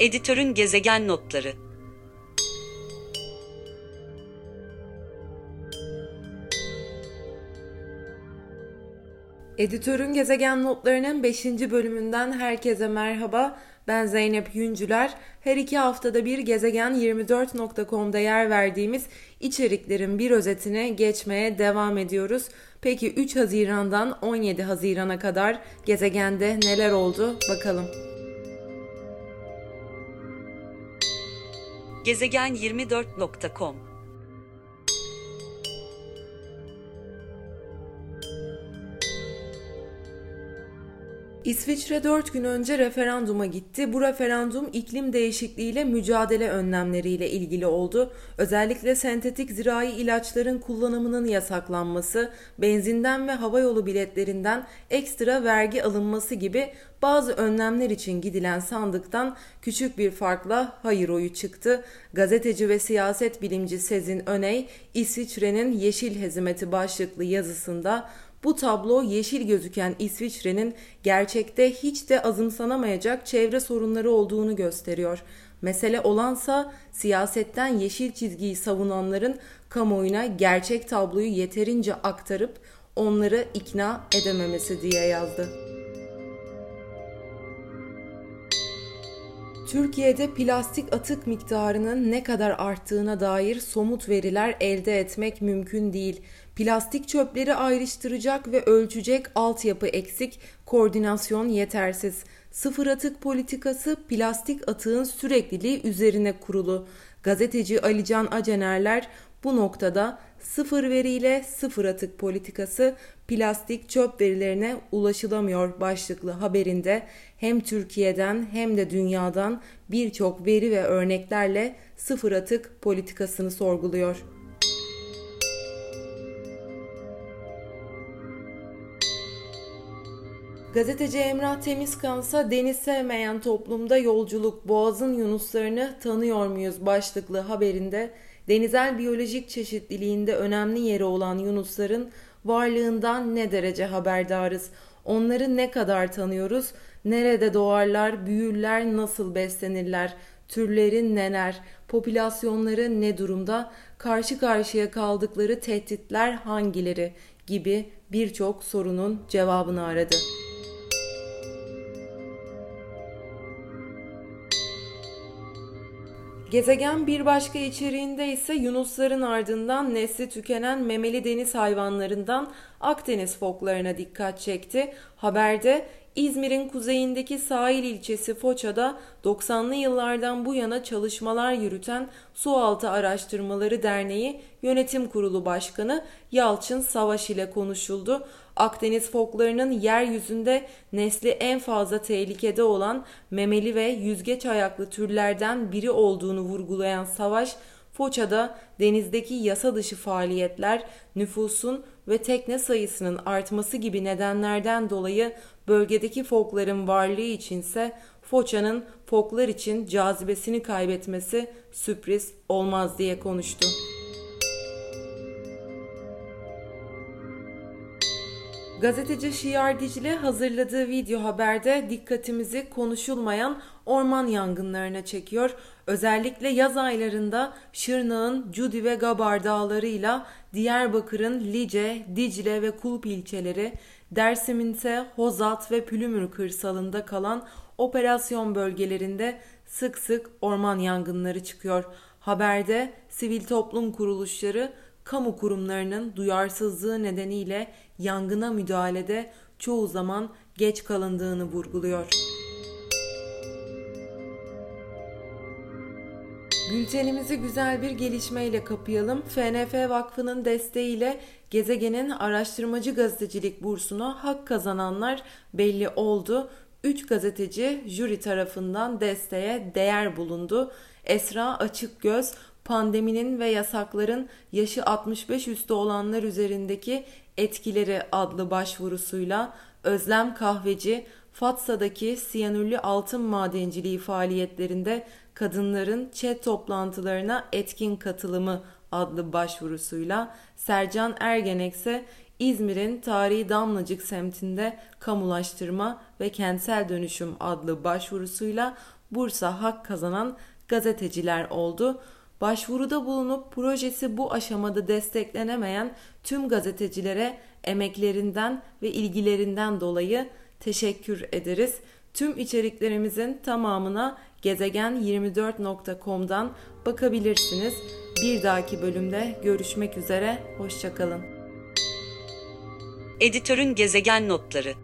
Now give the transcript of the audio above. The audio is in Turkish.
Editörün gezegen notları. Editörün gezegen notlarının 5. bölümünden herkese merhaba. Ben Zeynep Yüncüler. Her iki haftada bir gezegen24.com'da yer verdiğimiz içeriklerin bir özetine geçmeye devam ediyoruz. Peki 3 Haziran'dan 17 Haziran'a kadar gezegende neler oldu bakalım. Gezegen24.com İsviçre 4 gün önce referanduma gitti. Bu referandum iklim değişikliğiyle mücadele önlemleriyle ilgili oldu. Özellikle sentetik zirai ilaçların kullanımının yasaklanması, benzinden ve havayolu biletlerinden ekstra vergi alınması gibi bazı önlemler için gidilen sandıktan küçük bir farkla hayır oyu çıktı. Gazeteci ve siyaset bilimci Sezin Öney, İsviçre'nin Yeşil Hezimeti başlıklı yazısında bu tablo yeşil gözüken İsviçre'nin gerçekte hiç de azımsanamayacak çevre sorunları olduğunu gösteriyor. Mesele olansa siyasetten yeşil çizgiyi savunanların kamuoyuna gerçek tabloyu yeterince aktarıp onları ikna edememesi diye yazdı. Türkiye'de plastik atık miktarının ne kadar arttığına dair somut veriler elde etmek mümkün değil. Plastik çöpleri ayrıştıracak ve ölçecek altyapı eksik, koordinasyon yetersiz. Sıfır atık politikası plastik atığın sürekliliği üzerine kurulu. Gazeteci Alican Acenerler bu noktada sıfır veriyle sıfır atık politikası plastik çöp verilerine ulaşılamıyor başlıklı haberinde hem Türkiye'den hem de dünyadan birçok veri ve örneklerle sıfır atık politikasını sorguluyor. Gazeteci Emrah Temizkansa deniz sevmeyen toplumda yolculuk boğazın yunuslarını tanıyor muyuz başlıklı haberinde denizel biyolojik çeşitliliğinde önemli yeri olan yunusların varlığından ne derece haberdarız? Onları ne kadar tanıyoruz? Nerede doğarlar, büyürler, nasıl beslenirler? Türlerin neler? Popülasyonları ne durumda? Karşı karşıya kaldıkları tehditler hangileri? gibi birçok sorunun cevabını aradı. Gezegen bir başka içeriğinde ise yunusların ardından nesli tükenen memeli deniz hayvanlarından Akdeniz foklarına dikkat çekti. Haberde İzmir'in kuzeyindeki sahil ilçesi Foça'da 90'lı yıllardan bu yana çalışmalar yürüten Sualtı Araştırmaları Derneği Yönetim Kurulu Başkanı Yalçın Savaş ile konuşuldu. Akdeniz foklarının yeryüzünde nesli en fazla tehlikede olan memeli ve yüzgeç ayaklı türlerden biri olduğunu vurgulayan Savaş, Foça'da denizdeki yasa dışı faaliyetler, nüfusun ve tekne sayısının artması gibi nedenlerden dolayı bölgedeki fokların varlığı içinse Foça'nın foklar için cazibesini kaybetmesi sürpriz olmaz diye konuştu. Gazeteci Şiar Dicle hazırladığı video haberde dikkatimizi konuşulmayan orman yangınlarına çekiyor. Özellikle yaz aylarında Şırnak'ın Cudi ve Gabar dağlarıyla Diyarbakır'ın Lice, Dicle ve Kulp ilçeleri, Dersim'in ise Hozat ve Pülümür kırsalında kalan operasyon bölgelerinde sık sık orman yangınları çıkıyor. Haberde sivil toplum kuruluşları kamu kurumlarının duyarsızlığı nedeniyle yangına müdahalede çoğu zaman geç kalındığını vurguluyor. Bültenimizi güzel bir gelişmeyle kapayalım. FNF Vakfı'nın desteğiyle Gezegen'in araştırmacı gazetecilik bursuna hak kazananlar belli oldu. 3 gazeteci jüri tarafından desteğe değer bulundu. Esra Açıkgöz pandeminin ve yasakların yaşı 65 üstü olanlar üzerindeki etkileri adlı başvurusuyla Özlem Kahveci Fatsa'daki siyanürlü altın madenciliği faaliyetlerinde kadınların chat toplantılarına etkin katılımı adlı başvurusuyla Sercan Ergenek ise İzmir'in tarihi Damlacık semtinde kamulaştırma ve kentsel dönüşüm adlı başvurusuyla Bursa Hak kazanan gazeteciler oldu. Başvuruda bulunup projesi bu aşamada desteklenemeyen tüm gazetecilere emeklerinden ve ilgilerinden dolayı teşekkür ederiz. Tüm içeriklerimizin tamamına gezegen24.com'dan bakabilirsiniz. Bir dahaki bölümde görüşmek üzere, hoşçakalın. Editörün gezegen notları